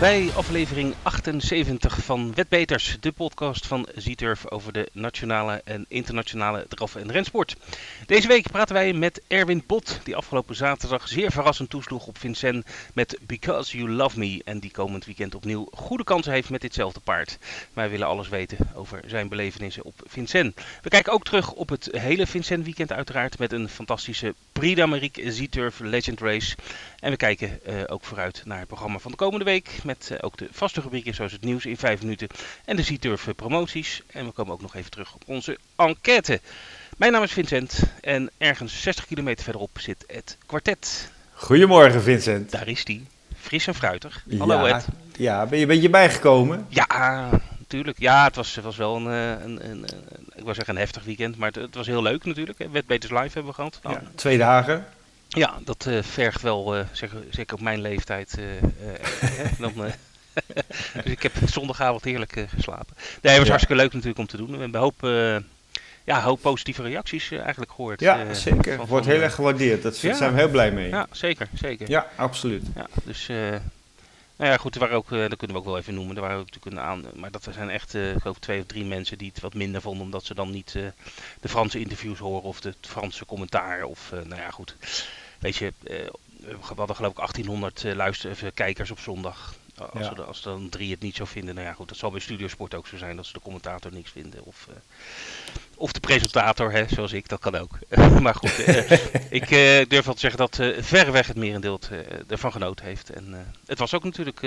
Bij aflevering 78 van Wetbeters, de podcast van Zieturf over de nationale en internationale draf- en rensport. Deze week praten wij met Erwin Pot, die afgelopen zaterdag zeer verrassend toesloeg op Vincent met Because You Love Me. En die komend weekend opnieuw goede kansen heeft met ditzelfde paard. Wij willen alles weten over zijn belevenissen op Vincent. We kijken ook terug op het hele Vincent weekend uiteraard met een fantastische Prix d'Amérique Zieturf Legend Race. En we kijken uh, ook vooruit naar het programma van de komende week. Met uh, ook de vaste rubrieken zoals het nieuws in 5 minuten en de Zieturf promoties. En we komen ook nog even terug op onze enquête. Mijn naam is Vincent en ergens 60 kilometer verderop zit het kwartet. Goedemorgen Vincent. Daar is die. Fris en fruitig. Hallo ja, Ed. Ja, ben je, ben je bijgekomen? Ja, natuurlijk. Ja, het was, was wel een, een, een, een, ik wou zeggen een heftig weekend, maar het, het was heel leuk natuurlijk. Wetbeters Live hebben we gehad. Ja, twee dagen. Ja, dat uh, vergt wel, uh, zeker, zeker op mijn leeftijd. Uh, dan, dus ik heb zondagavond heerlijk geslapen. Nee, het was ja. hartstikke leuk natuurlijk om te doen. We hebben een hoop, ja, hoop positieve reacties eigenlijk gehoord. Ja, zeker. Van, Wordt heel erg gewaardeerd. Daar ja. zijn we heel blij mee. Ja, zeker. zeker. Ja, absoluut. Ja, dus... Nou ja, goed, er waren ook, dat kunnen we ook wel even noemen. Er waren ook natuurlijk een aan, maar dat zijn echt, uh, ik geloof twee of drie mensen die het wat minder vonden, omdat ze dan niet uh, de Franse interviews horen of de Franse commentaar. Of, nou ja, goed. Weet je, we hadden geloof ik 1800 luister, kijkers op zondag. Als, ja. er, als dan drie het niet zo vinden, nou ja goed, dat zal bij Studiosport ook zo zijn, dat ze de commentator niks vinden. Of, of de presentator, hè, zoals ik, dat kan ook. maar goed, uh, ik uh, durf wel te zeggen dat uh, verreweg het merendeel ervan genoten heeft. En het was ook natuurlijk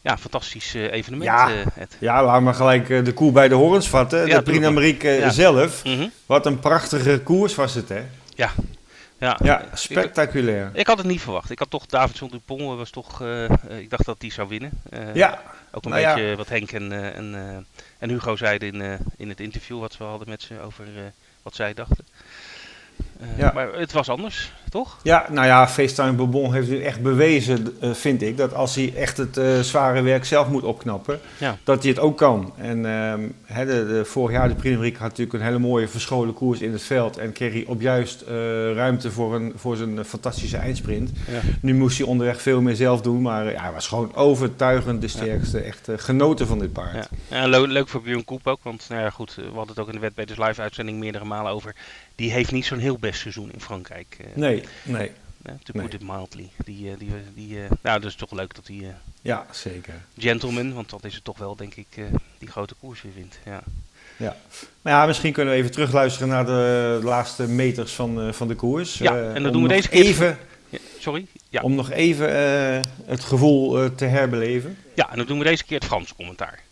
ja, een fantastisch evenement. Ja, ja, laat maar gelijk de koer bij de horens vatten. Ja, de Prix d'Amérique ja. zelf. Mm -hmm. Wat een prachtige koers was het, hè? Ja. Ja, ja spectaculair. Ik, ik, had het niet verwacht. Ik had toch Davidson Dupont was toch. ik dacht dat die zou winnen. ja. Ook een nou beetje wat Henk en, en en Hugo zeiden in, uh, in het interview wat we hadden met ze over wat zij dachten. Uh, ja. Maar het was anders, toch? Ja, nou ja, FaceTime Bourbon heeft nu echt bewezen, vind ik, dat als hij echt het zware werk zelf moet opknappen, ja. dat hij het ook kan. En he, de, de, vorig jaar, de Prix had natuurlijk een hele mooie verscholen koers in het veld en kreeg hij op juist ruimte voor, een, voor zijn fantastische eindsprint. Ja. Nu moest hij onderweg veel meer zelf doen, maar ja, hij was gewoon overtuigend de sterkste. Echt genoten van dit paard. Ja, leuk, leuk voor Björn Koep ook, want nou ja, goed, we hadden het ook in de Wetbeters Live uitzending meerdere malen over. Die heeft niet zo'n heel best seizoen in Frankrijk. Uh, nee, nee. To put it mildly. Die, uh, die, die, nou, dus toch leuk dat hij... ja, zeker. Gentleman, want dat is het toch wel, denk ik, die grote koers weer wint. Ja. Ja. Maar ja, misschien kunnen we even terugluisteren naar de, laatste meters van, van de koers. Ja, en dat doen we deze keer... Even, ja, sorry? Ja. Om nog even het gevoel te herbeleven. Ja, en dan doen we deze keer het Frans commentaar.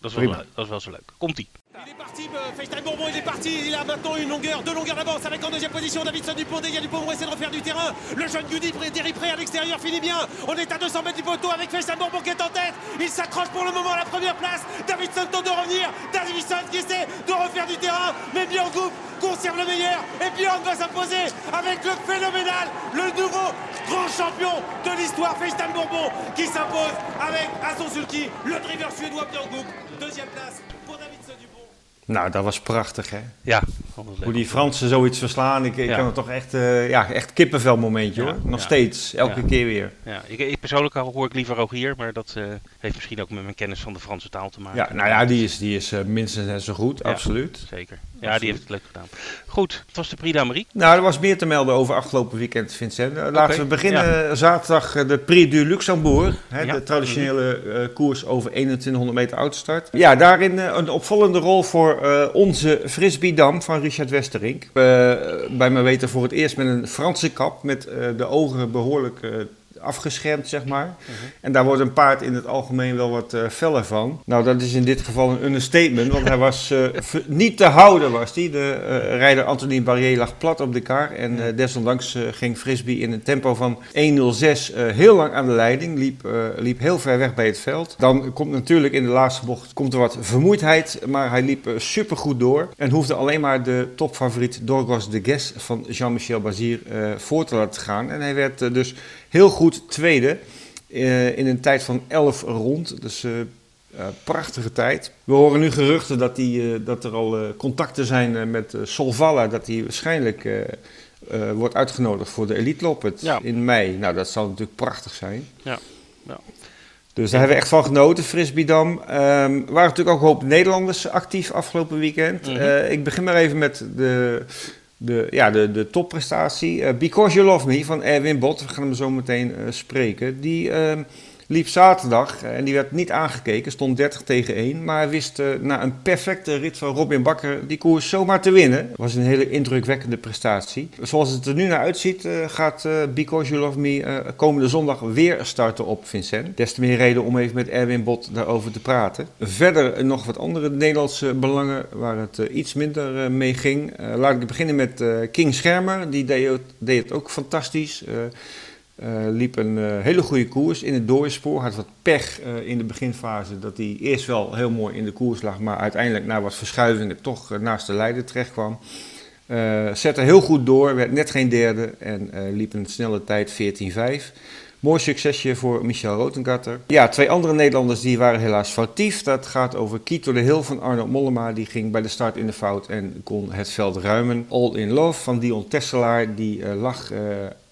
Dat is, wel, dat is wel zo leuk. Komt-ie. Il est parti, FaceTime Bourbon, il est parti. Il a maintenant une longueur, deux longueurs d'avance avec en deuxième position Davidson Dupont. Il y a Dupont pour essayer de refaire du terrain. Le jeune Goody Pré à l'extérieur finit bien. On est à 200 mètres du poteau avec FaceTime Bourbon qui est en tête. Il s'accroche pour le moment à la première place. Davidson tente de revenir. Davidson qui essaie de refaire du terrain. Mais Goop conserve le Björn va s'imposer avec le phénoménal, le nouveau grand champion de l'histoire, FaceTime Bourbon, qui s'impose avec à son sulky le driver suédois Björn Goop. Deuxième place pour Davidson Dupont. Nou, dat was prachtig, hè? Ja. Hoe die Fransen zoiets verslaan, ik, ik ja. kan het toch echt, uh, ja, echt kippenvel momentje, ja. hoor. Nog ja. steeds, elke keer weer. Ja, ik, ik persoonlijk hoor ik liever Rogier, maar dat uh, heeft misschien ook met mijn kennis van de Franse taal te maken. Ja, nou ja, die is, die is uh, minstens net zo goed, absoluut. Zeker. Ja, absoluut. die heeft het leuk gedaan. Goed, het was de Prix d'Amérique. Nou, er was meer te melden over afgelopen weekend, Vincent. Laten okay. we beginnen zaterdag de Prix du Luxembourg, hè, de traditionele koers over 2100 meter autostart. Ja, daarin een opvallende rol voor onze Frisbee-dam van Richard Westerink. Bij mijn weten voor het eerst met een Franse kap met de ogen behoorlijk afgeschermd, zeg maar. -huh. En daar wordt een paard in het algemeen wel wat uh, feller van. Nou, dat is in dit geval een understatement, want hij was uh, niet te houden, was hij. De uh, rijder Anthony Barrier lag plat op de kar en desondanks ging Frisbee in een tempo van 1.06 heel lang aan de leiding, liep, liep heel ver weg bij het veld. Dan komt natuurlijk in de laatste bocht komt er wat vermoeidheid, maar hij liep supergoed door en hoefde alleen maar de topfavoriet Dorgos de Guess van Jean-Michel Bazir voor te laten gaan. En hij werd dus heel goed tweede uh, in een tijd van 11 rond. Dus uh, uh, prachtige tijd. We horen nu geruchten dat, die, dat er al contacten zijn met Solvalla. Dat hij waarschijnlijk wordt uitgenodigd voor de Elite Loppet ja. in mei. Nou, dat zal natuurlijk prachtig zijn. Ja. Ja. Dus daar hebben we echt van genoten, Frisbeedam. Um, er waren natuurlijk ook een hoop Nederlanders actief afgelopen weekend. Mhm. Eh, ik begin maar even met de, de, ja, de, de topprestatie. Uh, Because You Love Me van Erwin Bot, we gaan hem zo meteen uh, spreken. Die... Liep zaterdag en die werd niet aangekeken, stond 30 tegen 1. Maar wist uh, na een perfecte rit van Robin Bakker die koers zomaar te winnen. Was een hele indrukwekkende prestatie. Zoals het er nu naar uitziet uh, gaat uh, Because You Love Me komende zondag weer starten op Vincent. Des te meer reden om even met Erwin Bot daarover te praten. Verder nog wat andere Nederlandse belangen waar het iets minder mee ging. laat ik beginnen met King Schermer, die deed, deed het ook fantastisch. Uh, liep een uh, hele goede koers in het doorspoor. Had wat pech uh, in de beginfase dat hij eerst wel heel mooi in de koers lag, maar uiteindelijk na wat verschuivingen toch naast de leider terecht kwam. zette heel goed door, werd net geen derde en liep een snelle tijd 14-5. Mooi succesje voor Michel Rotengatter. Ja, twee andere Nederlanders die waren helaas foutief. Dat gaat over Kito de Hill van Arnold Mollema. Die ging bij de start in de fout en kon het veld ruimen. All in Love van Dion Tesselaar. Die lag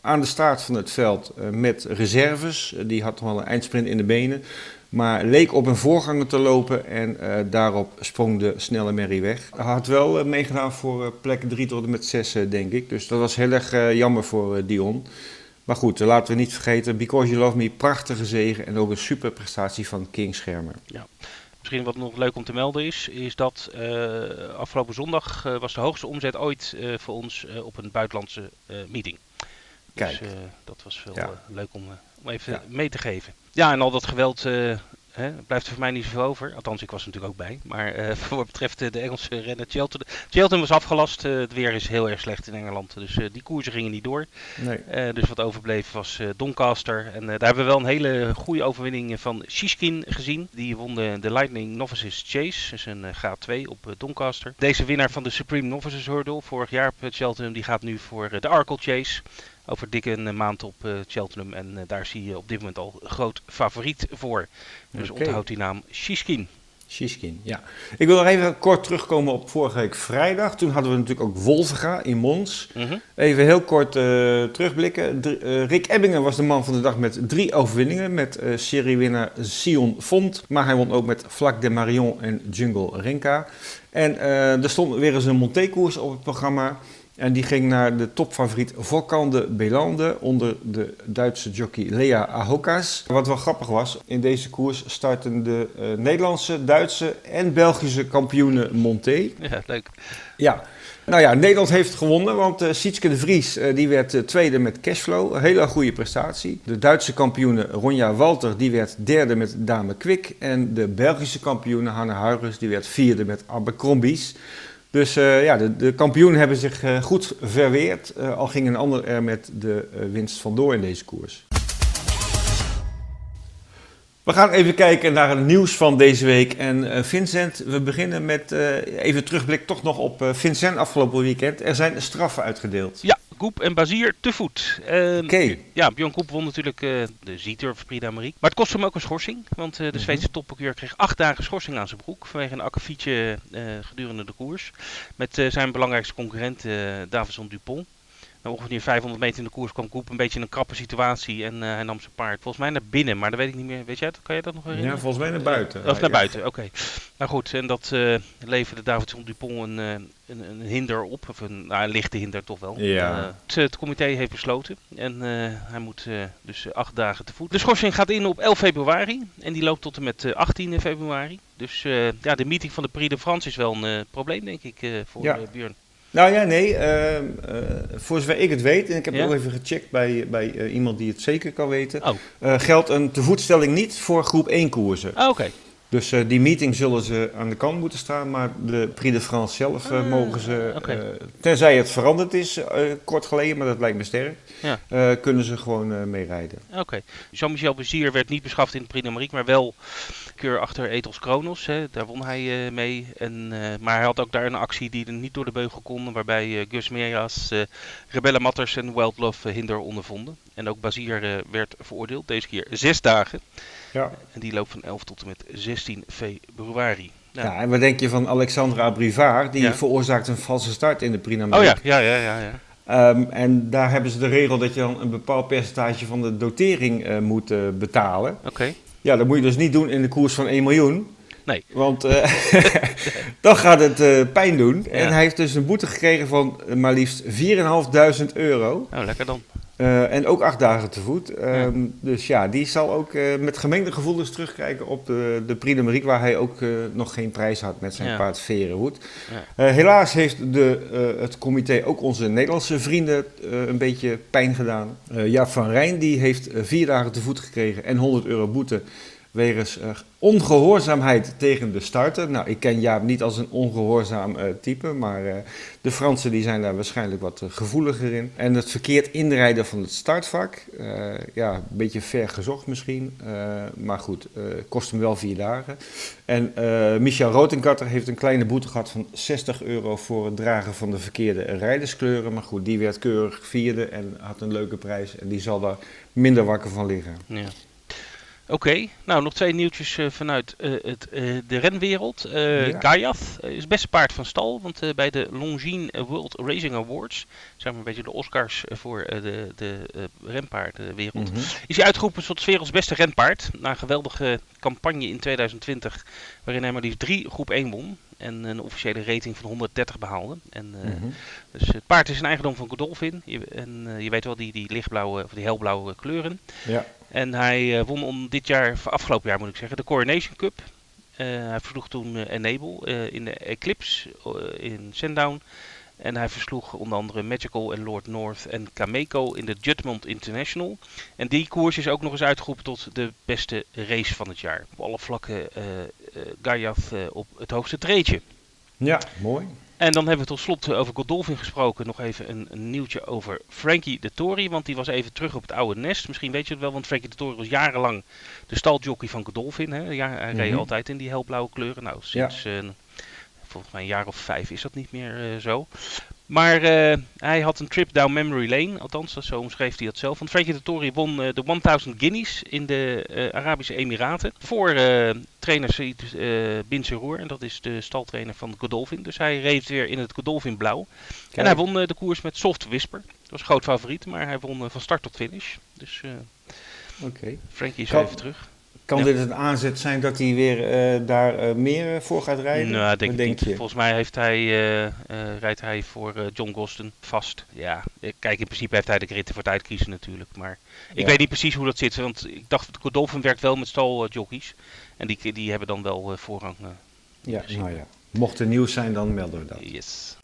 aan de staart van het veld uh, met reserves. die had nog wel een eindsprint in de benen. Maar leek op een voorganger te lopen en uh, daarop sprong de snelle Merrie weg. Hij had wel meegedaan voor plek 3 tot en met 6, denk ik. Dus dat was heel erg jammer voor Dion. Maar goed, laten we niet vergeten, Because You Love Me, prachtige zegen en ook een super prestatie van King Schermer. Ja. Misschien wat nog leuk om te melden is, is dat afgelopen zondag was de hoogste omzet ooit voor ons op een buitenlandse meeting. Kijk. Dus uh, dat was veel ja. uh, leuk om, uh, om even ja. mee te geven. Ja, en al dat geweld Hè, blijft er voor mij niet zoveel over. Althans, ik was er natuurlijk ook bij. Maar voor wat betreft de Engelse renner Cheltenham. Cheltenham was afgelast. Het weer is heel erg slecht in Engeland. Dus die koersen gingen niet door. Nee. dus wat overbleef was Doncaster. En daar hebben we wel een hele goede overwinning van Shishkin gezien. Die won de, de Lightning Novices Chase. Dus een graad 2 op Doncaster. Deze winnaar van de Supreme Novices Hurdle vorig jaar op Cheltenham. Die gaat nu voor de Arkle Chase over dikke een maand op uh, Cheltenham. En uh, daar zie je op dit moment al groot favoriet voor. Dus okay. onthoud die naam Shishkin. Shishkin, ja. Ik wil nog even kort terugkomen op vorige week vrijdag. Toen hadden we natuurlijk ook Wolvega in Mons. Mm -hmm. Even heel kort uh, terugblikken. Rick Ebbingen was de man van de dag met drie overwinningen. Met seriewinnaar Sion Font. Maar hij won ook met Flac de Marion en Jungle Renka. En er stond weer eens een Monté-koers op het programma. En die ging naar de topfavoriet Volkande Belande onder de Duitse jockey Lea Ahokas. Wat wel grappig was, in deze koers starten de uh, Nederlandse, Duitse en Belgische kampioenen Monté. Ja, leuk. Ja. Nou ja, Nederland heeft gewonnen, want uh, Sietske de Vries uh, die werd uh, tweede met Cashflow. Een hele goede prestatie. De Duitse kampioene Ronja Walter die werd derde met Dame Kwik. En de Belgische kampioene Hanne Huigens die werd vierde met Abercrombies. Dus uh, ja, de, de kampioenen hebben zich uh, goed verweerd. Uh, al ging een ander er met de winst vandoor in deze koers. We gaan even kijken naar het nieuws van deze week. En Vincent, we beginnen met even terugblik toch nog op Vincent afgelopen weekend. Er zijn straffen uitgedeeld. Ja, Koep en Bazier te voet. Uh. Okay. Ja, Bjorn Koep won natuurlijk uh, de Zieturf Prix d'Amérique. Maar het kostte hem ook een schorsing. Want uh, de Zweedse mm -hmm. topprocureur kreeg acht dagen schorsing aan zijn broek. Vanwege een akkefietje gedurende de koers. Met zijn belangrijkste concurrent Davison Dupont ongeveer 500 meter in de koers kwam Koep een beetje in een krappe situatie en uh, hij nam zijn paard volgens mij naar binnen, maar dat weet ik niet meer. Weet jij het? Kan je dat nog herinneren? Ja, volgens mij naar buiten. Of naar buiten, oké. Okay. Nou goed, en dat uh, leverde Davidson Dupont een, uh, een, een, hinder op, of een, nou, een lichte hinder toch wel. Ja. Het, het, comité heeft besloten en hij moet dus acht dagen te voet. De schorsing gaat in op 11 februari en die loopt tot en met 18 februari. Dus ja, de meeting van de Prix de France is wel een probleem denk ik voor ja. Björn. Nou ja, nee. Uh, uh, voor zover ik het weet, en ik heb ja? ook even gecheckt bij, bij uh, iemand die het zeker kan weten, oh. geldt een tevoetstelling niet voor groep 1 koersen. Oh, oké. Dus uh, die meeting zullen ze aan de kant moeten staan, maar de Prix de France zelf uh, mogen ze, okay. uh, tenzij het veranderd is kort geleden, maar dat lijkt me sterk, ja. kunnen ze gewoon meerijden. Oké. Okay. Jean-Michel Bezier werd niet beschaft in de Prix d'Amérique, maar wel keur achter Ethos Kronos. Hè. Daar won hij mee. En, maar hij had ook daar een actie die er niet door de beugel kon, waarbij Gus Merias, Rebelle Matters en Wildlove hinder ondervonden. En ook Bazier werd veroordeeld, deze keer zes dagen. Ja. En die loopt van 11 tot en met 16 februari. Nou. Ja, en wat denk je van Alexandra Brivard? Die ja. veroorzaakt een valse start in de Prix Oh ja, ja, ja, ja. ja. Ehm, en daar hebben ze de regel dat je dan een bepaald percentage van de dotering uh, moet uh, betalen. Oké. Ja, dat moet je dus niet doen in de koers van 1 miljoen. Nee. Want uh, dan gaat het pijn doen. En hij heeft dus een boete gekregen van maar liefst 4.500 euro. Nou, lekker dan. Uh, en ook acht dagen te voet. Um, Dus ja, die zal ook uh, met gemengde gevoelens terugkijken op de, de Prix de Marique, waar hij ook uh, nog geen prijs had met zijn ja. paard Verenhoed. Ja. helaas heeft de, het comité ook onze Nederlandse vrienden een beetje pijn gedaan. Jaap van Rijn die heeft vier dagen te voet gekregen en 100 euro boete wegens uh, ongehoorzaamheid tegen de starter. Nou, ik ken Jaap niet als een ongehoorzaam uh, type, maar uh, de Fransen die zijn daar waarschijnlijk wat gevoeliger in. En het verkeerd inrijden van het startvak, ja, een beetje ver gezocht misschien, maar goed, kost hem wel vier dagen. En Michel Rotenkatter heeft een kleine boete gehad van 60 euro voor het dragen van de verkeerde rijderskleuren. Maar goed, die werd keurig vierde en had een leuke prijs en die zal daar minder wakker van liggen. Ja. Oké, nou nog twee nieuwtjes uh, vanuit uh, het, uh, de renwereld. Ja. Gayath is beste paard van stal, want bij de Longines World Racing Awards, zeg maar een beetje de Oscars voor de, de renpaardenwereld, mm -hmm. is hij uitgeroepen tot werelds beste renpaard. Na een geweldige campagne in 2020, waarin hij maar liefst drie groep 1 won en een officiële rating van 130 behaalde. En, mm -hmm. Dus het paard is een eigendom van Godolphin. Je, en je weet wel, die, die lichtblauwe of die helblauwe kleuren. Ja. En hij uh, won om dit jaar, afgelopen jaar moet ik zeggen, de Coronation Cup. Uh, hij versloeg toen uh, Enable in de Eclipse in Sandown. En hij versloeg onder andere Magical en Lord North en Cameco in de Judgment International. En die koers is ook nog eens uitgeroepen tot de beste race van het jaar. Op alle vlakken Gayath op het hoogste treedje. Ja, mooi. En dan hebben we tot slot over Godolphin gesproken. Nog even een, een, nieuwtje over Frankie de Tory. Want die was even terug op het oude nest. Misschien weet je het wel, want Frankie de Tory was jarenlang de staljockey van Godolphin. Hè? Ja, hij mm -hmm. reed altijd in die helblauwe kleuren. Nou, sinds ja. uh, volgens mij een jaar of vijf is dat niet meer uh, zo. Maar uh, hij had een trip down memory lane, althans zo omschreef hij dat zelf. Want Frankie de Tory won uh, de 1000 guineas in de uh, Arabische Emiraten voor trainer Said Bin Serour. En dat is de staltrainer van Godolphin. Dus hij reed weer in het Godolphin blauw. Kijk. En hij won de koers met Soft Whisper. Dat was groot favoriet, maar hij won van start tot finish. Dus okay. Frankie is kan, even terug. Kan ja. dit een aanzet zijn dat hij weer uh, daar uh, meer voor gaat rijden? Nou, denk, denk je? Volgens mij heeft hij, uh, rijdt hij voor John Gosden vast. Ja, kijk, in principe heeft hij de gritten voor het uitkiezen natuurlijk. Maar ik ja. weet niet precies hoe dat zit. Want ik dacht, dat Godolphin werkt wel met staljockeys. En die, die hebben dan wel voorrang. ja, nou ja. Mocht er nieuws zijn, dan melden we dat. Yes.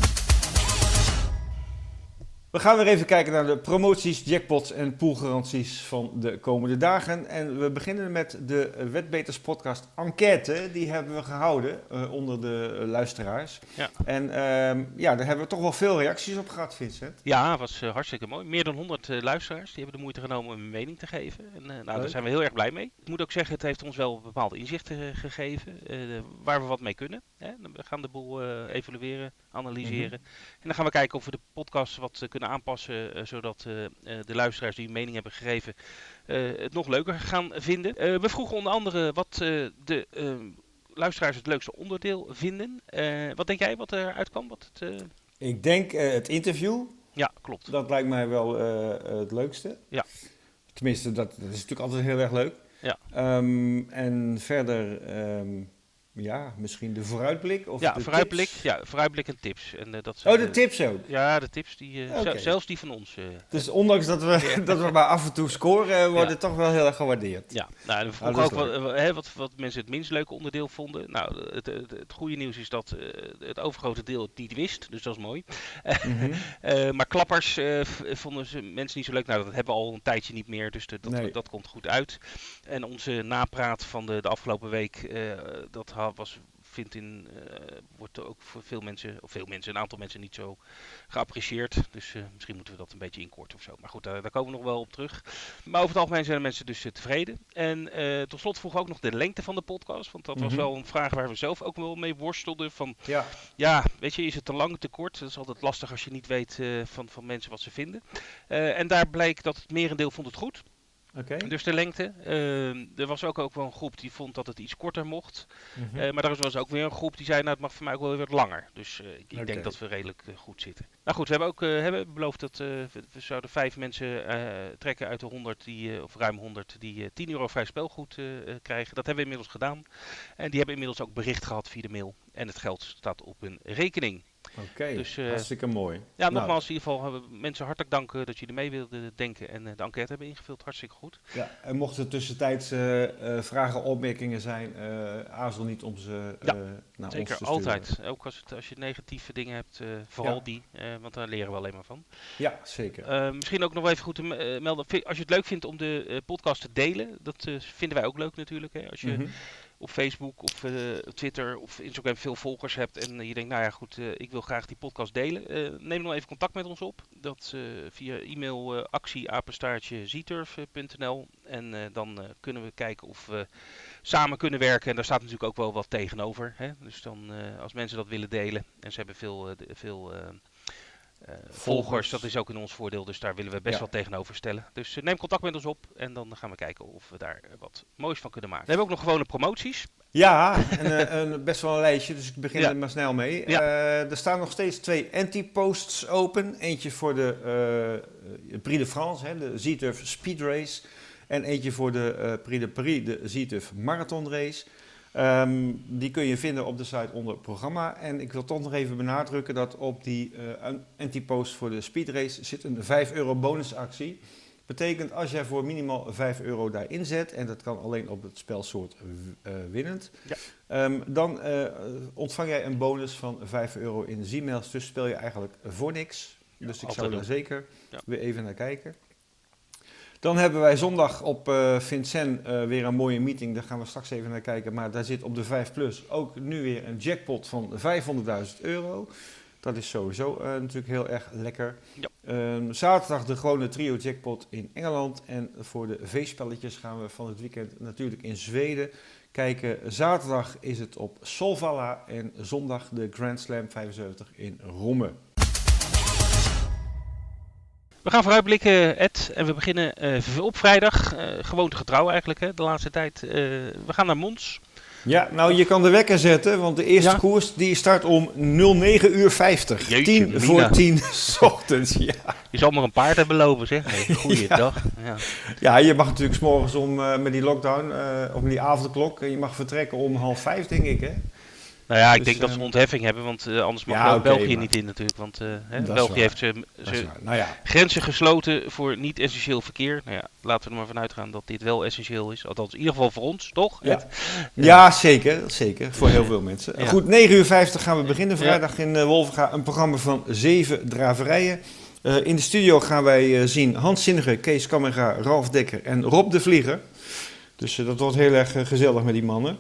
We gaan weer even kijken naar de promoties, jackpots en poolgaranties van de komende dagen. En we beginnen met de Wetbeters podcast enquête. Die hebben we gehouden uh, onder de luisteraars. Ja. En uh, ja, daar hebben we toch wel veel reacties op gehad, Vincent. Ja, dat was uh, hartstikke mooi. Meer dan 100 uh, luisteraars die hebben de moeite genomen om een mening te geven. En nou, daar zijn we heel erg blij mee. Ik moet ook zeggen, het heeft ons wel bepaalde inzichten gegeven waar we wat mee kunnen. Hè? We gaan de boel evalueren, analyseren. Mm -hmm. En dan gaan we kijken of we de podcast wat kunnen kunnen aanpassen, uh, zodat de luisteraars die een mening hebben gegeven het nog leuker gaan vinden. we vroegen onder andere wat de luisteraars het leukste onderdeel vinden. wat denk jij wat eruit kwam? Wat het, Ik denk het interview. Ja, klopt. Dat lijkt mij wel het leukste. Ja. Tenminste, dat, dat, is natuurlijk altijd heel erg leuk. Ja. Um, en verder... Um, ja, misschien de vooruitblik? Of ja, de vooruitblik, tips? ja, vooruitblik en tips. En, uh, dat zijn, oh, de tips ook? Ja, de tips, die, uh, okay. zelfs die van ons. Uh, dus ondanks dat we, ja. dat we maar af en toe scoren, worden ja. toch wel heel erg gewaardeerd. Ja, nou, we vroegen ook wat, hè, wat, wat, mensen het minst leuke onderdeel vonden. Nou, het, het, het goede nieuws is dat het overgrote deel het niet wist, dus dat is mooi. Mm -hmm. maar klappers vonden ze mensen niet zo leuk. Nou, dat hebben we al een tijdje niet meer, dus de, dat, nee. dat komt goed uit. En onze napraat van de, de afgelopen week, dat was vindt in, uh, wordt ook voor veel mensen, of veel mensen, een aantal mensen niet zo geapprecieerd. Dus uh, misschien moeten we dat een beetje inkorten of zo. Maar goed, daar, daar, komen we nog wel op terug. Maar over het algemeen zijn de mensen dus tevreden. En tot slot vroeg ook nog de lengte van de podcast. Want dat mm -hmm. was wel een vraag waar we zelf ook wel mee worstelden. Van, ja. ja, weet je, is het te lang, te kort? Dat is altijd lastig als je niet weet van, van mensen wat ze vinden. en daar bleek dat het merendeel vond het goed. Okay. Dus de lengte. er was ook, ook wel een groep die vond dat het iets korter mocht. Mhm. maar er was ook weer een groep die zei, nou het mag voor mij ook wel weer wat langer. Dus ik, ik denk dat we redelijk goed zitten. Nou goed, we hebben ook hebben beloofd dat we zouden vijf mensen trekken uit de 100, die, of ruim 100, die 10 euro vrij spelgoed krijgen. Dat hebben we inmiddels gedaan. En die hebben inmiddels ook bericht gehad via de mail. En het geld staat op hun rekening. Oké, dus, uh, hartstikke mooi. Ja, nou. nogmaals in ieder geval mensen hartelijk danken dat jullie mee wilden denken en uh, de enquête hebben ingevuld. Hartstikke goed. Ja, en mochten er tussentijds uh, vragen, opmerkingen zijn, aarzel niet om ze ja, naar zeker, ons te altijd. Ook als, het, als je negatieve dingen hebt, vooral die, want daar leren we alleen maar van. Ja, zeker. misschien ook nog even goed te melden, als je het leuk vindt om de podcast te delen, dat vinden wij ook leuk natuurlijk. Hè? Als je... Mhm op Facebook of uh, Twitter of Instagram veel volgers hebt en je denkt, nou ja goed, uh, ik wil graag die podcast delen, uh, neem dan even contact met ons op. Dat via e-mail actieapenstaartje zieturf.nl en dan kunnen we kijken of we samen kunnen werken. En daar staat natuurlijk ook wel wat tegenover. Hè? Dus dan als mensen dat willen delen en ze hebben veel, veel uh, volgers. Dat is ook in ons voordeel, dus daar willen we best wel tegenover stellen. Dus uh, neem contact met ons op en dan gaan we kijken of we daar uh, wat moois van kunnen maken. We hebben ook nog gewone promoties. Ja, en, een, best wel een lijstje, dus ik begin er maar snel mee. er staan nog steeds twee anti-posts open. Eentje voor de Prix de France, hè, de Zieturf Speed Race. En eentje voor de Prix de Paris, de Zieturf Marathon Race. Um, die kun je vinden op de site onder programma. En ik wil toch nog even benadrukken dat op die uh, anti-post voor de speedrace zit een 5 euro bonusactie. Betekent als jij voor minimaal 5 euro daarin zet, en dat kan alleen op het spelsoort uh, winnend, ja. um, dan uh, ontvang jij een bonus van 5 euro in Z-mails. Dus speel je eigenlijk voor niks. Ja, dus ik zou daar zeker ja. weer even naar kijken. Dan hebben wij zondag op uh, Vincent uh, weer een mooie meeting. Daar gaan we straks even naar kijken. Maar daar zit op de 5 Plus ook nu weer een jackpot van 500.000 euro. Dat is sowieso uh, natuurlijk heel erg lekker. Ja. Um, zaterdag de gewone trio jackpot in Engeland. En voor de V-spelletjes gaan we van het weekend natuurlijk in Zweden kijken. Zaterdag is het op Solvalla en zondag de Grand Slam 75 in Romme. We gaan vooruitblikken, Ed. En we beginnen uh, op vrijdag. Uh, gewoonte getrouw eigenlijk, hè, de laatste tijd. Uh, we gaan naar Mons. Ja, nou je kan de wekker zetten, want de eerste koers die start om 09 uur 50. 10 voor 10 ochtends, ja. Je zal maar een paard hebben lopen, zeg. Hey, goeiedag. Ja. ja, je mag natuurlijk s morgens om, met die lockdown, of met die avondklok, je mag vertrekken om half vijf, denk ik, hè. Nou ja, ik dus, denk dat ze een ehm, ontheffing hebben, want uh, anders mag ja, België niet in natuurlijk. Want uh, hè, België heeft ze, ze nou ja. grenzen gesloten voor niet-essentieel verkeer. Nou ja, laten we er maar vanuit gaan dat dit wel essentieel is. Althans, in ieder geval voor ons, toch? Ja, ja zeker. Zeker, voor heel veel mensen. Goed, 9 uur 50 gaan we beginnen vrijdag in Wolvenga. Een programma van zeven draverijen. in de studio gaan wij zien Hans Zinnige, Kees Kammerga, Ralf Dekker en Rob de Vlieger. Dus dat wordt heel erg gezellig met die mannen.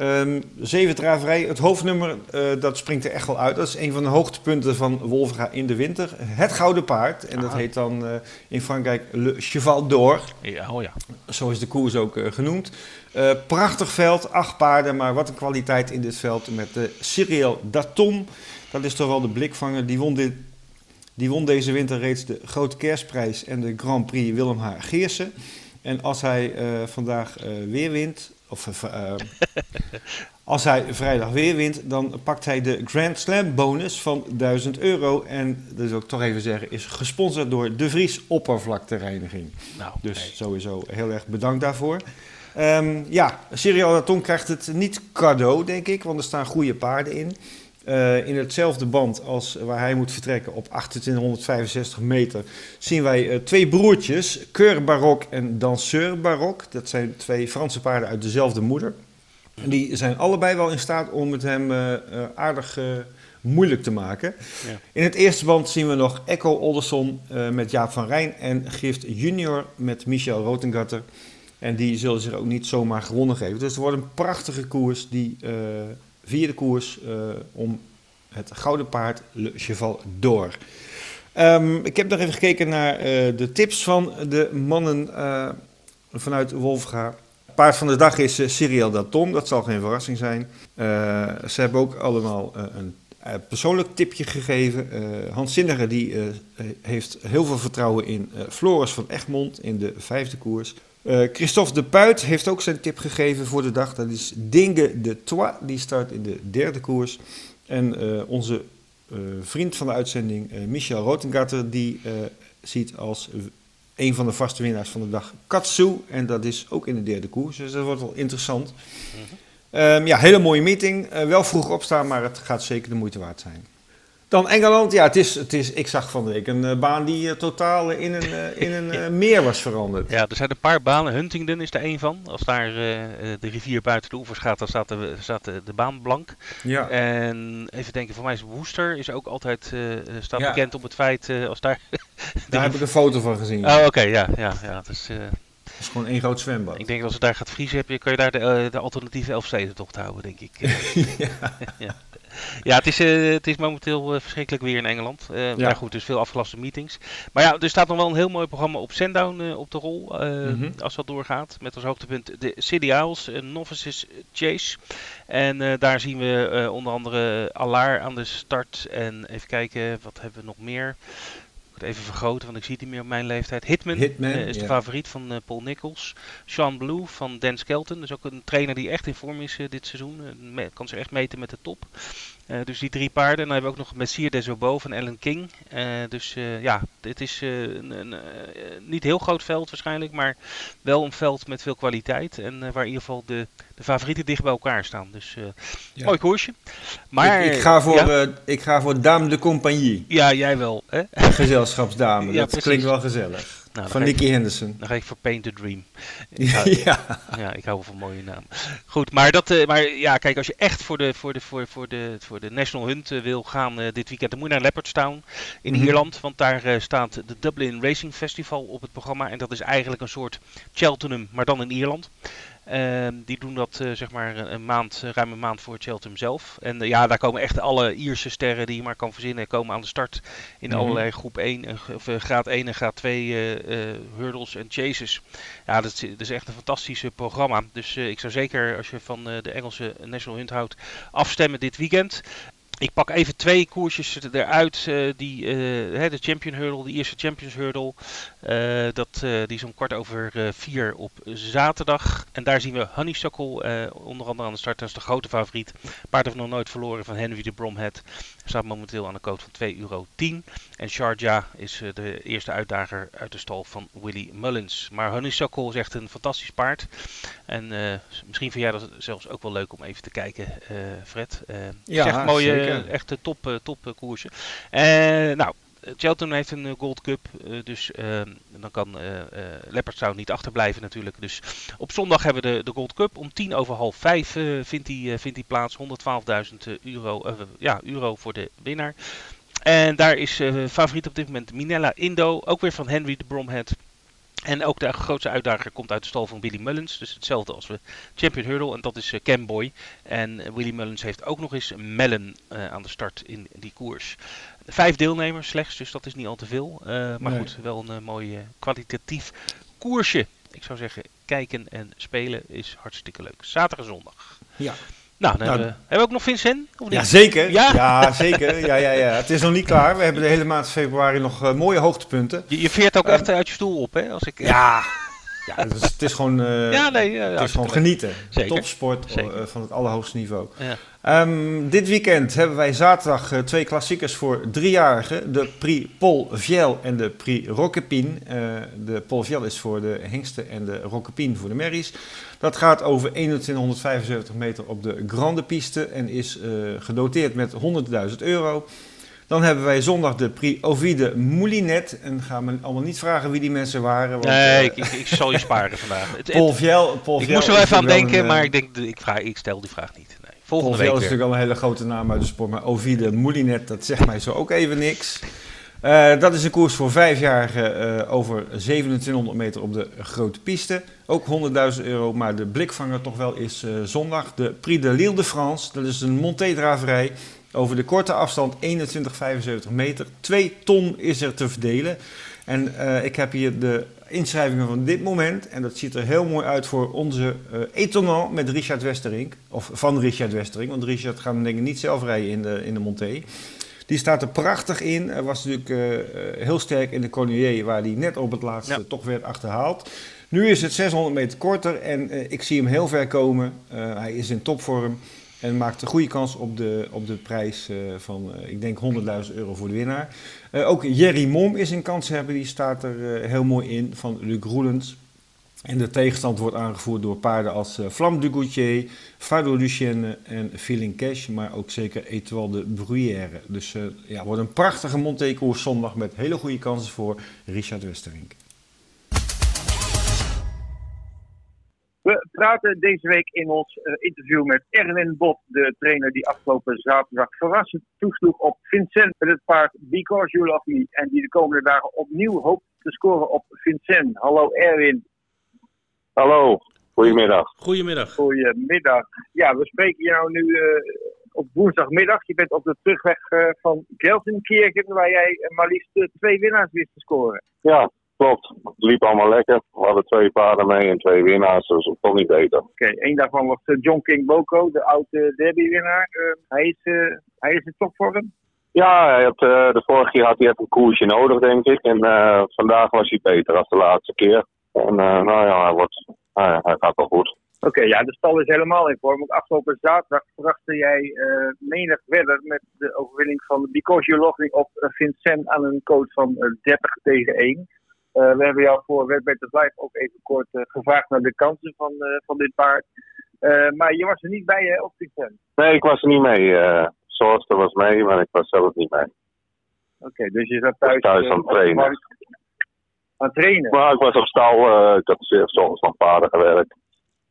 Um, zeven draverij, het hoofdnummer, uh, dat springt er echt wel uit. Dat is een van de hoogtepunten van Wolfga in de winter. Het Gouden Paard. En dat heet dan uh, in Frankrijk Le Cheval d'Or. Ja, oh ja. Zo is de koers ook uh, genoemd. prachtig veld, acht paarden, maar wat een kwaliteit in dit veld. Met de Cyril Datom. Dat is toch wel de blikvanger. Die won, dit, die won deze winter reeds de Grote Kerstprijs en de Grand Prix Willem H. Geersen. En als hij vandaag weer wint, of, uh, als hij vrijdag weer wint, dan pakt hij de Grand Slam bonus van 1000 euro. En dat wil ik toch even zeggen, is gesponsord door De Vries Oppervlaktereiniging. Nou, dus sowieso heel erg bedankt daarvoor. Um, ja, Serial Daton krijgt het niet cadeau, denk ik, want er staan goede paarden in. Uh, in hetzelfde band als waar hij moet vertrekken op 2865 meter zien wij uh, twee broertjes, Keur Barok en Danseur Barok. Dat zijn twee Franse paarden uit dezelfde moeder. En die zijn allebei wel in staat om het hem uh, aardig moeilijk te maken. Ja. In het eerste band zien we nog Echo Olderson met Jaap van Rijn en Gift Junior met Michel Rotengatter. En die zullen zich ook niet zomaar gewonnen geven. Dus het wordt een prachtige koers die vierde koers uh, om het gouden paard Le Cheval d'Or. Um, ik heb nog even gekeken naar uh, de tips van de mannen uh, vanuit Wolfga. Paard van de dag is uh, Cyril Datom, dat zal geen verrassing zijn. ze hebben ook allemaal een persoonlijk tipje gegeven. Hans Zinniger die heeft heel veel vertrouwen in Floris van Egmond in de vijfde koers. Christophe de Puit heeft ook zijn tip gegeven voor de dag. Dat is Dinge de Trois. Die start in de derde koers. En onze vriend van de uitzending, Michel Rotengatter, die ziet als een van de vaste winnaars van de dag Katsu. En dat is ook in de derde koers. Dus dat wordt wel interessant. Mm ja, hele mooie meeting. Wel vroeg opstaan, maar het gaat zeker de moeite waard zijn. Dan Engeland, ja, het is, het is, ik zag van de week een uh, baan die uh, totaal in een, uh, in een meer was veranderd. Ja, er zijn een paar banen. Huntingdon is er één van. Als daar de rivier buiten de oevers gaat, dan staat de, staat de, de baan blank. Ja. En even denken, voor mij is Worcester is ook altijd staat ja. bekend op het feit als daar... daar heb ik een foto van gezien. Oh, oké, ja, ja, ja. Dus, het is gewoon één groot zwembad. Ik denk dat als het daar gaat vriezen, heb je, kan je daar de, de alternatieve Elfstedentocht houden, denk ik. ja. ja. Ja, het is, uh, het is momenteel uh, verschrikkelijk weer in Engeland. Uh, ja. Maar goed, dus veel afgelaste meetings. Maar ja, er staat nog wel een heel mooi programma op Sandown op de rol. Mm-hmm. Als dat doorgaat. Met als hoogtepunt de City Isles, Novices Chase. En daar zien we onder andere Alaar aan de start. En even kijken, wat hebben we nog meer? Even vergroten, want ik zie het niet meer op mijn leeftijd. Hitman, Hitman uh, is de favoriet van uh, Paul Nichols. Sean Blue van Dan Skelton, dus ook een trainer die echt in vorm is uh, dit seizoen. kan zich echt meten met de top. Dus die drie paarden. En dan hebben we ook nog Messier des Obo van Ellen King. dus ja, dit is een, een niet heel groot veld waarschijnlijk, maar wel een veld met veel kwaliteit. En waar in ieder geval de, de favorieten dicht bij elkaar staan. Dus ja. mooi koersje. Maar, ik, ik ga voor, ik ga voor Dame de Compagnie. Ja, jij wel. Hè? gezelschapsdame. Ja, dat klinkt wel gezellig. Nou, van Nicky Henderson. Dan ga ik voor Paint the Dream. ja. ja, ik hou wel van mooie naam. Goed, maar, dat, uh, maar ja, kijk, als je echt voor de, voor de, voor, voor de, voor de National Hunt uh, wil gaan uh, dit weekend, dan moet je naar Leopardstown in mm -hmm. Ierland. Want daar staat de Dublin Racing Festival op het programma. En dat is eigenlijk een soort Cheltenham, maar dan in Ierland. Uh, die doen dat uh, zeg maar een maand, ruim een maand voor Cheltenham zelf. En uh, ja, daar komen echt alle Ierse sterren die je maar kan verzinnen, komen aan de start in mm-hmm. allerlei groep 1, of graad 1 en graad 2 hurdles en chases. Ja, dat is, dat is echt een fantastisch programma. Dus ik zou zeker, als je van de Engelse National Hunt houdt, afstemmen dit weekend. Ik pak even twee koersjes eruit. Uh, die, uh, de Champion Hurdle, de eerste Champions Hurdle. Uh, dat, die is om kwart over vier op zaterdag. En daar zien we Honeysuckle onder andere aan de start. Dat is de grote favoriet. Paard heeft nog nooit verloren van Henry de Bromhead. Staat momenteel aan de code van 2,10 euro. En Sharjah is de eerste uitdager uit de stal van Willy Mullins. Maar Honeysuckle is echt een fantastisch paard. En misschien vind jij dat zelfs ook wel leuk om even te kijken, Fred. ja, mooie... Zeker uh, echt top, uh, top uh, koersje. nou, Cheltenham heeft een Gold Cup, dus dan kan Leopardstown niet achterblijven natuurlijk. Dus op zondag hebben we de, de Gold Cup. Om tien over half vijf vindt, die, vindt die plaats. 112.000 euro, ja, euro voor de winnaar. En daar is favoriet op dit moment Minella Indo, ook weer van Henry de Bromhead. En ook de grootste uitdager komt uit de stal van Willy Mullins. Dus hetzelfde als we Champion Hurdle. En dat is uh, Camboy. En uh, Willy Mullins heeft ook nog eens Mellon uh, aan de start in die koers. Vijf deelnemers slechts, dus dat is niet al te veel. maar nee. goed, wel een mooi kwalitatief koersje. Ik zou zeggen, kijken en spelen is hartstikke leuk. Zaterdag en zondag. Ja. Nou, dan nou, hebben, we, hebben we ook nog Vincent? Of niet? Ja, zeker. Ja? ja? zeker. Ja, ja, ja. Het is nog niet klaar. We hebben de hele maand februari nog uh, mooie hoogtepunten. Je, je veert ook uh, echt uit je stoel op, hè? Als ik, ja, ja het, is, het is gewoon, uh, ja, nee, het is gewoon genieten. Zeker. Topsport van het allerhoogste niveau. Ja. Um, dit weekend hebben wij zaterdag uh, twee klassiekers voor driejarigen. De Prix Paul Viel en de Prix Roquepine. Uh, de Paul Viel is voor de hengsten en de Roquepine voor de merries. Dat gaat over 2175 meter op de Grande Piste en is gedoteerd met 100.000 euro. Dan hebben wij zondag de Prix Ovide Moulinet. En gaan we allemaal niet vragen wie die mensen waren. Want, nee, uh, ik, ik, ik, zal je sparen vandaag. Het, Paul Viel, Paul ik moest er wel even aan denken, een, maar ik, denk, ik, vraag, ik stel die vraag niet. Nee. Volgende Paul Viel is natuurlijk al een hele grote naam uit de sport. Maar Ovide Moulinet, dat zegt mij zo ook even niks. Uh, dat is een koers voor vijfjarigen uh, over 2700 meter op de grote piste. Ook 100.000 euro, maar de blikvanger toch wel is uh, zondag. De Prix de Lille de France, dat is een monté-draverij over de korte afstand 21,75 meter. 2 ton is er te verdelen. En ik heb hier de inschrijvingen van dit moment. En dat ziet er heel mooi uit voor onze etonant met Richard Westerink. Of van Richard Westerink, want Richard gaat denk ik niet zelf rijden in de, in de monté. Die staat er prachtig in. Hij was natuurlijk uh, heel sterk in de Cornier, waar hij net op het laatste ja. toch werd achterhaald. Nu is het 600 meter korter en ik zie hem heel ver komen. hij is in topvorm en maakt een goede kans op de, op de prijs van, ik denk, 100.000 euro voor de winnaar. ook Jerry Mom is een kans hebben, die staat er heel mooi in van Luc Roelens. En de tegenstand wordt aangevoerd door paarden als uh, Flamme du Gautier, Fado Lucienne en Feeling Cash, maar ook zeker Etoile de Bruyère. Dus uh, ja, wordt een prachtige Montecours zondag met hele goede kansen voor Richard Westerink. We praten deze week in ons uh, interview met Erwin Bot, de trainer die afgelopen zaterdag verrassend toesloeg op Vincent met het paard Because You Me en die de komende dagen opnieuw hoopt te scoren op Vincent. Hallo Erwin. Hallo, goedemiddag. Goedemiddag. Goedemiddag. Ja, we spreken jou nu uh, op woensdagmiddag. Je bent op de terugweg uh, van Gelsenkirchen, waar jij uh, maar liefst twee winnaars wist te scoren. Ja, klopt. Het liep allemaal lekker. We hadden twee paarden mee en twee winnaars, dus dat kon niet beter. Oké, okay, één daarvan was John King Boko, de oude derby-winnaar. hij, is, hij is in topvorm. Ja, hij had, de vorige keer had hij even een koersje nodig, denk ik. En vandaag was hij beter als de laatste keer. En uh, nou ja, hij, wordt, hij, hij gaat wel goed. Oké, ja, de stal is helemaal in vorm. Want afgelopen zaterdag verraste jij uh, menig verder met de overwinning van Because You Love Me op uh, Vincent aan een coach van uh, 30 tegen 1. we hebben jou voor Webbetter Live ook even kort gevraagd naar de kansen van, van dit paard. maar je was er niet bij hè, op Vincent? Nee, ik was er niet mee. Uh, Soorster was mee, maar ik was zelf niet mee. Oké, dus je zat thuis, thuis aan het trainen aan trainen? Maar ik was op stal, uh, ik had zeer soms van paarden gewerkt.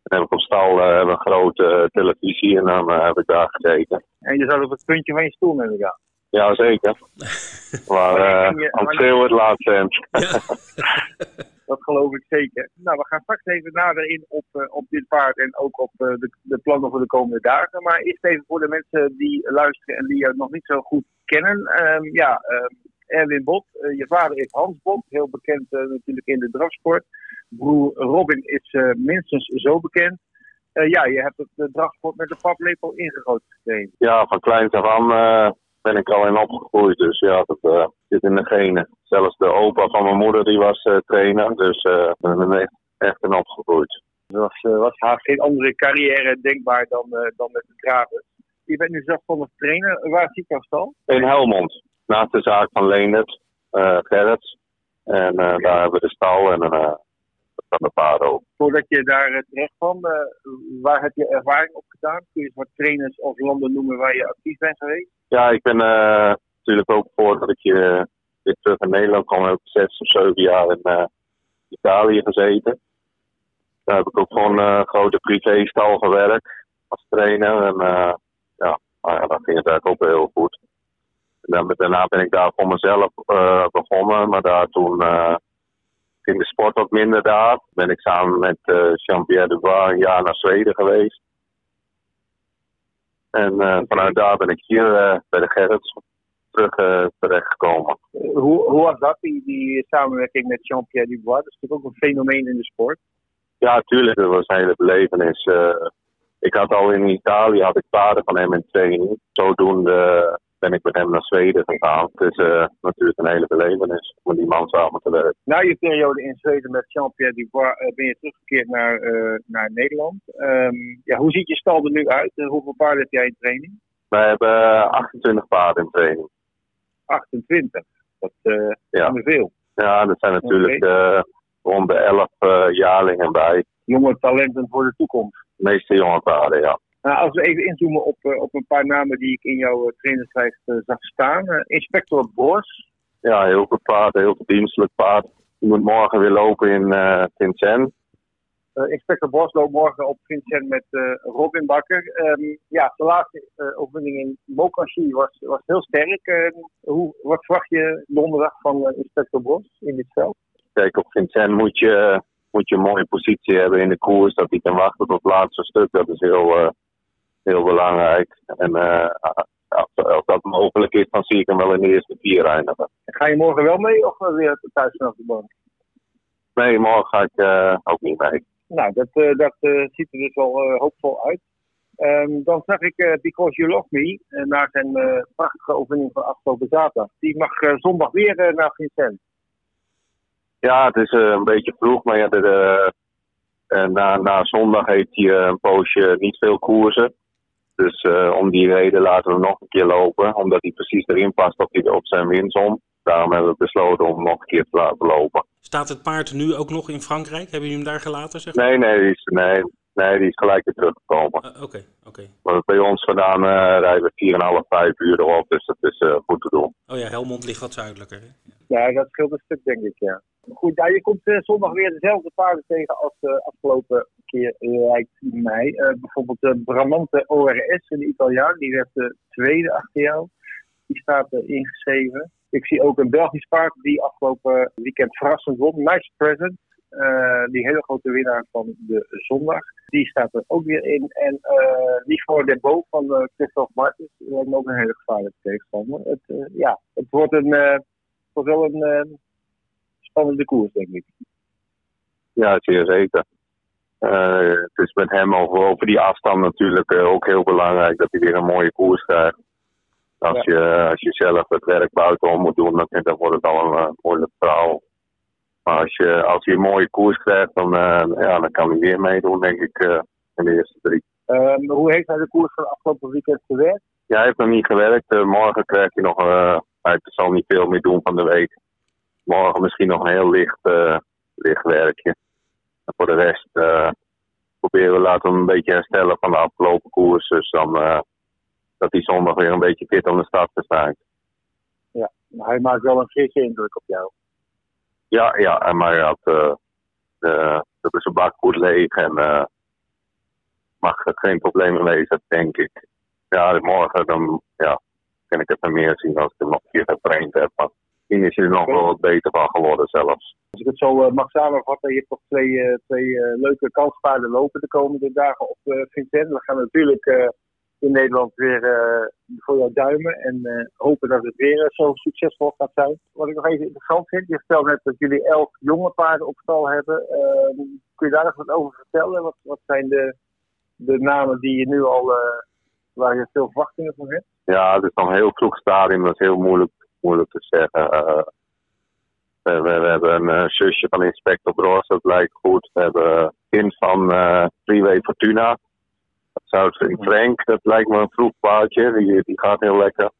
En heb ik op stal uh, een grote uh, televisie en dan heb ik daar gezeten. En je zat op het puntje van je stoel met elkaar? Ja, zeker. maar uh, aan het het laatste Ja. dat geloof ik zeker. Nou, we gaan straks even nader in op, uh, op dit paard en ook op uh, de, de, plannen voor de komende dagen. Maar eerst even voor de mensen die luisteren en die je nog niet zo goed kennen. Um, ja, um, Erwin Bot. Uh, je vader is Hans Bot, heel bekend uh, natuurlijk in de drafsport. Broer Robin is uh, minstens zo bekend. ja, je hebt het drafsport met de paplepel ingegoten gekregen. Ja, van kleins af aan ben ik al in opgegroeid. Dus ja, dat zit in de genen. Zelfs de opa van mijn moeder die was trainer. Dus ik ben er echt, in opgegroeid. Er was, was haast geen andere carrière denkbaar dan, dan met de graven. Je bent nu zelfstandig trainer. Waar zit jouw stal? In Helmond naast de zaak van Leendert, uh, Gerrits. En uh, daar hebben we de stal en uh, van de paarden ook. Voordat je daar terecht kwam, waar heb je ervaring op gedaan? Kun je wat trainers of landen noemen waar je actief bent geweest? Ja, ik ben natuurlijk ook voordat ik hier weer terug in Nederland kwam, heb ik zes of zeven jaar in Italië gezeten. Daar heb ik ook voor een grote privéstal gewerkt als trainer. En ja, nou ja, dat ging het eigenlijk ook heel goed daarna ben ik daar voor mezelf uh, begonnen, maar daar toen uh, ging de sport wat minder daar. Ben ik samen met uh, Jean-Pierre Dubois een jaar naar Zweden geweest. En vanuit daar ben ik hier bij de Gerrits terug terechtgekomen. Hoe, hoe was dat, die, die samenwerking met Jean-Pierre Dubois? Dat is natuurlijk ook een fenomeen in de sport. Ja, tuurlijk. Dat was een hele belevenis. ik had al in Italië had ik paarden van hem in training. Zodoende ben ik met hem naar Zweden gegaan. Het is uh, natuurlijk een hele belevenis om met die man samen te werken. Na je periode in Zweden met Jean-Pierre Dubois uh, ben je teruggekeerd naar, uh, naar Nederland. Um, ja, hoe ziet je stal er nu uit? hoeveel paarden heb jij in training? Wij hebben 28 paarden in training. 28? Dat uh, ja. is veel. Ja, dat zijn natuurlijk rond de 11 jaarlingen bij. Jonge talenten voor de toekomst? De meeste jonge paarden, ja. Nou, als we even inzoomen op, uh, op een paar namen die ik in jouw uh, trainerslijst uh, zag staan. Inspector Bos. Ja, heel goed paard, heel verdienstelijk paard. Die moet morgen weer lopen in Vincent. Inspector Bos loopt morgen op Vincent met Robin Bakker. Um, ja, de laatste overwinning in Mokashi was, was heel sterk. Ehm, hoe, wat verwacht je donderdag van Inspector Bos in dit veld? Kijk, op Vincent moet je, moet je een mooie positie hebben in de koers. Dat hij kan wachten tot het laatste stuk. Dat is heel heel belangrijk. En uh, als dat mogelijk is, dan zie ik hem wel in de eerste vier eindigen. Ga je morgen wel mee of weer thuis vanaf de bank? Nee, morgen ga ik uh, ook niet mee. Nou, dat, dat ziet er dus wel hoopvol uit. Um, dan zag ik uh, Because You Love Me, uh, na zijn uh, prachtige overwinning van afgelopen zaterdag. Die mag zondag weer naar Vincent. Ja, het is een beetje vroeg, maar ja, de, na, na zondag heeft hij een poosje niet veel koersen. Dus om die reden laten we hem nog een keer lopen, omdat hij precies erin past op, die, op zijn winsom. Daarom hebben we besloten om nog een keer te laten lopen. Staat het paard nu ook nog in Frankrijk? Hebben jullie hem daar gelaten? Zeg maar? Nee, nee, die is, nee, nee, die is gelijk weer teruggekomen. Oké, oké. Okay, okay. Bij ons vandaan uh, rijden we 4,5, 5 uur erop, dus dat is goed te doen. Oh ja, Helmond ligt wat zuidelijker. Hè? Ja, dat scheelt een stuk, denk ik, ja. Goed, ja, je komt uh, zondag weer dezelfde paarden tegen als de afgelopen keer, lijkt mij. bijvoorbeeld de Bramante ORS, een Italiaan, die werd de tweede achter jou. Die staat ingeschreven. Ik zie ook een Belgisch paard die afgelopen weekend verrassend won. Nice Present. Die hele grote winnaar van de zondag. Die staat er ook weer in. En uh, Nico de van uh, Christophe Martens. me ook een hele gevaarlijke tegenstander. Het, ja, het wordt, een, wordt wel een spannende koers, denk ik. Ja, zeer zeker. het is met hem over, over die afstand natuurlijk ook heel belangrijk dat hij weer een mooie koers krijgt. Als, je, als je zelf het werk buitenom moet doen, dan, dan wordt het al een uh, moeilijk verhaal. Maar als je, als je een mooie koers krijgt, dan, uh, ja, dan kan hij weer meedoen, denk ik, uh, in de eerste drie. Um, hoe heeft hij de koers van afgelopen weekend gewerkt? Ja, hij heeft nog niet gewerkt. morgen krijgt hij nog, hij zal niet veel meer doen van de week. Morgen misschien nog een heel licht, licht werkje. En voor de rest proberen we laten we een beetje herstellen van de afgelopen koers. Dus dan dat hij zondag weer een beetje fit aan de start verschijnt. Ja, maar hij maakt wel een frisse indruk op jou. Ja, ja, maar hij had uh, de, de, zijn bak goed leeg en uh, mag het geen probleem wezen, denk ik. Ja, morgen dan ja, kan ik het meer zien als ik hem nog een keer getraind heb. Maar misschien is er nog wel wat beter van geworden zelfs. Als ik het zo uh, mag samenvatten, je hebt toch twee, uh, twee uh, leuke kanspaarden lopen de komende dagen op Vincent. We gaan natuurlijk in Nederland weer uh, voor jou duimen. En hopen dat het weer zo succesvol gaat zijn. Wat ik nog even interessant vind, je vertelt net dat jullie elf jonge paarden op stal hebben. Kun je daar nog wat over vertellen? Wat, wat zijn de, de namen die je nu al, waar je veel verwachtingen van hebt? Ja, het is nog een heel vroeg stadium. Dat is heel moeilijk, moeilijk te zeggen. We, we, we, hebben een zusje van Inspector Bros, dat lijkt goed. We hebben een kind van Freeway Fortuna. Zuid Frank, dat lijkt me een vroeg paardje. Die, die gaat heel lekker.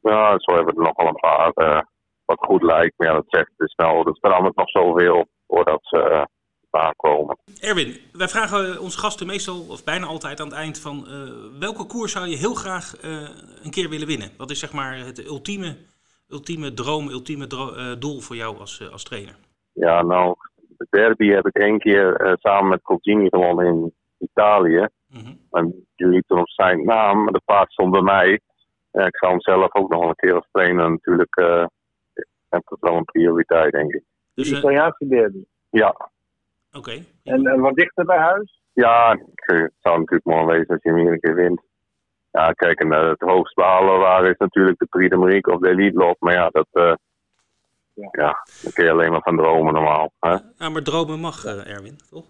Ja, zo hebben we er nog wel een paar uh, wat goed lijkt. Maar ja, dat zegt dus nou, dat verandert nog zoveel voordat ze aankomen. Erwin, wij vragen onze gasten meestal, of bijna altijd aan het eind van... Uh, welke koers zou je heel graag een keer willen winnen? Wat is zeg maar het ultieme, ultieme droom, ultieme dro doel voor jou als, als trainer? Ja, nou, de derby heb ik één keer samen met Colgini gewonnen in Italië. Mm En die liep toen op zijn naam, de paard stond bij mij. Ja, ik zou hem zelf ook nog een keer als trainer natuurlijk. Uh, heb dat wel een prioriteit, denk ik. Dus de Italiaanse derby? Ja. Oké. En, en wat dichter bij huis? Ja, het zou natuurlijk mooi wezen als je hem iedere keer wint. Ja, kijk, en het hoogst behalen waar is natuurlijk de Prix de Marique of de Elite Lot. Maar ja, dat, uh, ja. ja, daar kun je alleen maar van dromen normaal. Hè? Ja, maar dromen mag, uh, Erwin, toch?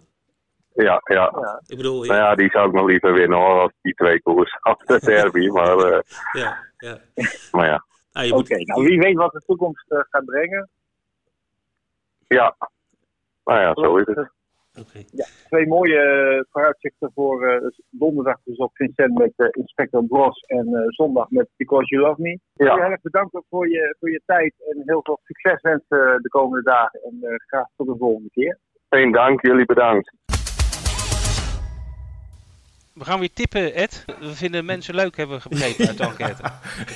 Ja, ja. ja. Ik bedoel, Nou ja, die zou ik nog liever winnen hoor, als die twee koers af de derby. maar, uh, ja, ja. maar ja. Ah, Oké, nou wie weet wat de toekomst uh, gaat brengen. Ja, nou ja, zo is het. Okay. Ja, twee mooie uh, vooruitzichten voor uh, donderdag dus op Vincent met uh, Inspector Bros en zondag met Because You Love Me. Ja. Ik wil heel erg bedanken voor je, voor je tijd en heel veel succes wensen de komende dagen. En graag tot de volgende keer. Geen dank, jullie bedankt. We gaan weer tippen, Ed. We vinden mensen leuk, hebben we begrepen uit de enquête.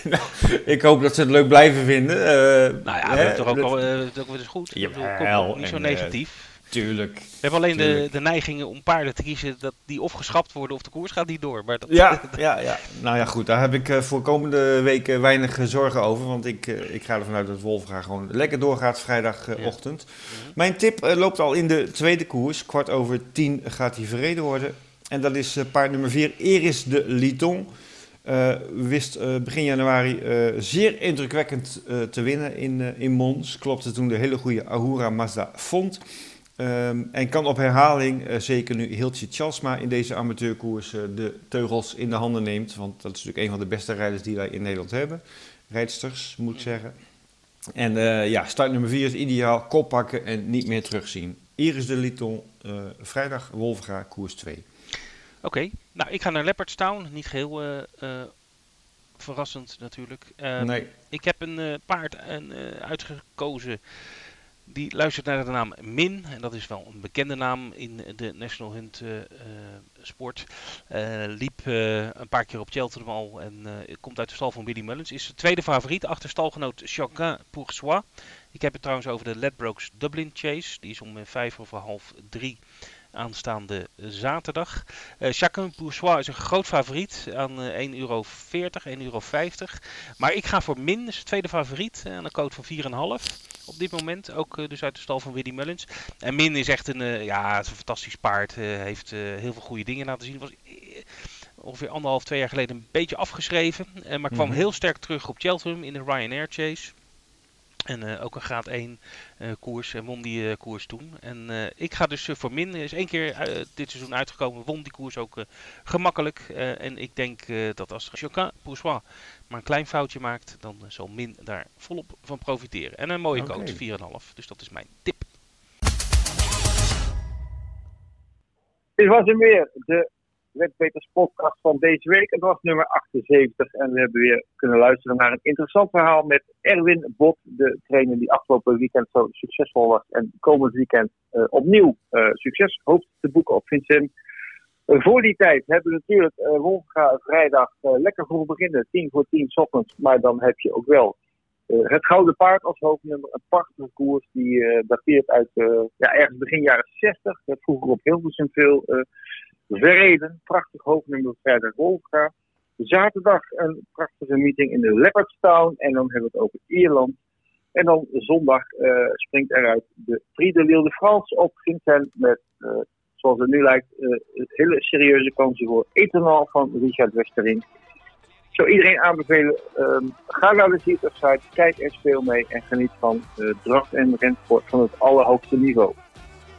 nou, ik hoop dat ze het leuk blijven vinden. Uh, nou ja, dat is toch ook uh, ook wel eens goed. Jawel, niet zo negatief. Uh, tuurlijk. We hebben alleen de, de neiging om paarden te kiezen dat die of geschrapt worden of de koers gaat niet door. Maar dat, ja, ja, ja, nou ja, goed. Daar heb ik voor komende weken weinig zorgen over. Want ik, ik ga ervan uit dat Wolfga gewoon lekker doorgaat vrijdagochtend. Ja. Mijn tip loopt al in de tweede koers. Kwart over tien gaat hij verreden worden. En dat is uh, paard nummer 4, Eris de Liton. Uh, wist uh, begin januari zeer indrukwekkend te winnen in, in Mons. Klopte toen de hele goede Ahura Mazda vond. Um, en kan op herhaling, zeker nu Hiltje Chalsma in deze amateurkoers de teugels in de handen neemt. Want dat is natuurlijk een van de beste rijders die wij in Nederland hebben. Rijdsters, moet ik zeggen. En ja, start nummer 4 is ideaal. Kop pakken en niet meer terugzien. Iris de Liton, vrijdag Wolfga, koers 2. Oké, nou ik ga naar Leopardstown. Niet geheel verrassend natuurlijk. Ehm, nee. Ik heb een paard uitgekozen die luistert naar de naam Min. En dat is wel een bekende naam in de National Hunt uh, sport. Uh, liep een paar keer op Cheltenham al en komt uit de stal van Willy Mullins. Is de tweede favoriet achter stalgenoot Chacun pour soi. Ik heb het trouwens over de Ledbrokes Dublin Chase. Die is om vijf over half drie aanstaande zaterdag. Uh, Chacun Bourgeois is een groot favoriet aan uh, 1,40 euro, 1,50 euro. Maar ik ga voor min, is tweede favoriet, aan een code van 4,5 op dit moment. Ook uh, dus uit de stal van Willy Mullins. En Min is echt een, ja, een fantastisch paard. Heeft heel veel goede dingen laten zien. Was ongeveer anderhalf, twee jaar geleden een beetje afgeschreven. maar kwam mhm. heel sterk terug op Cheltenham in de Ryanair Chase. En uh, ook een graad 1 uh, koers en won die uh, koers toen. En ik ga dus voor min. Is één keer dit seizoen uitgekomen, won die koers ook gemakkelijk. en ik denk dat als Chacun Poussois maar een klein foutje maakt, dan zal min daar volop van profiteren. En een mooie okay. coach, 4,5. Dus dat is mijn tip. Dit was hem weer, de Wetbeters podcast van deze week. Het was nummer 78 en we hebben weer kunnen luisteren naar een interessant verhaal met Erwin Bot, de trainer die afgelopen weekend zo succesvol was en komend weekend uh, opnieuw uh, succes hoopt te boeken op Vincent. Uh, voor die tijd hebben we natuurlijk uh, Wolfga vrijdag lekker vroeg beginnen, 10 voor 10 ochtends, maar dan heb je ook wel het Gouden Paard als hoofdnummer, een prachtige die dateert uit ja, ergens begin jaren 60. Dat vroeger op Hilversum veel verreden. Prachtig hoofdnummer vrijdag Wolfga. Zaterdag een prachtige meeting in de Leopardstown. En dan hebben we het over Ierland. En dan zondag uh, springt eruit de Prix de Lille de France op Vincent. Met, uh, zoals het nu lijkt, uh, hele serieuze kansen voor Etonal van Richard Westering. Ik zou iedereen aanbevelen, um, ga naar de site, kijk en speel mee. En geniet van dracht en rensport van het allerhoogste niveau.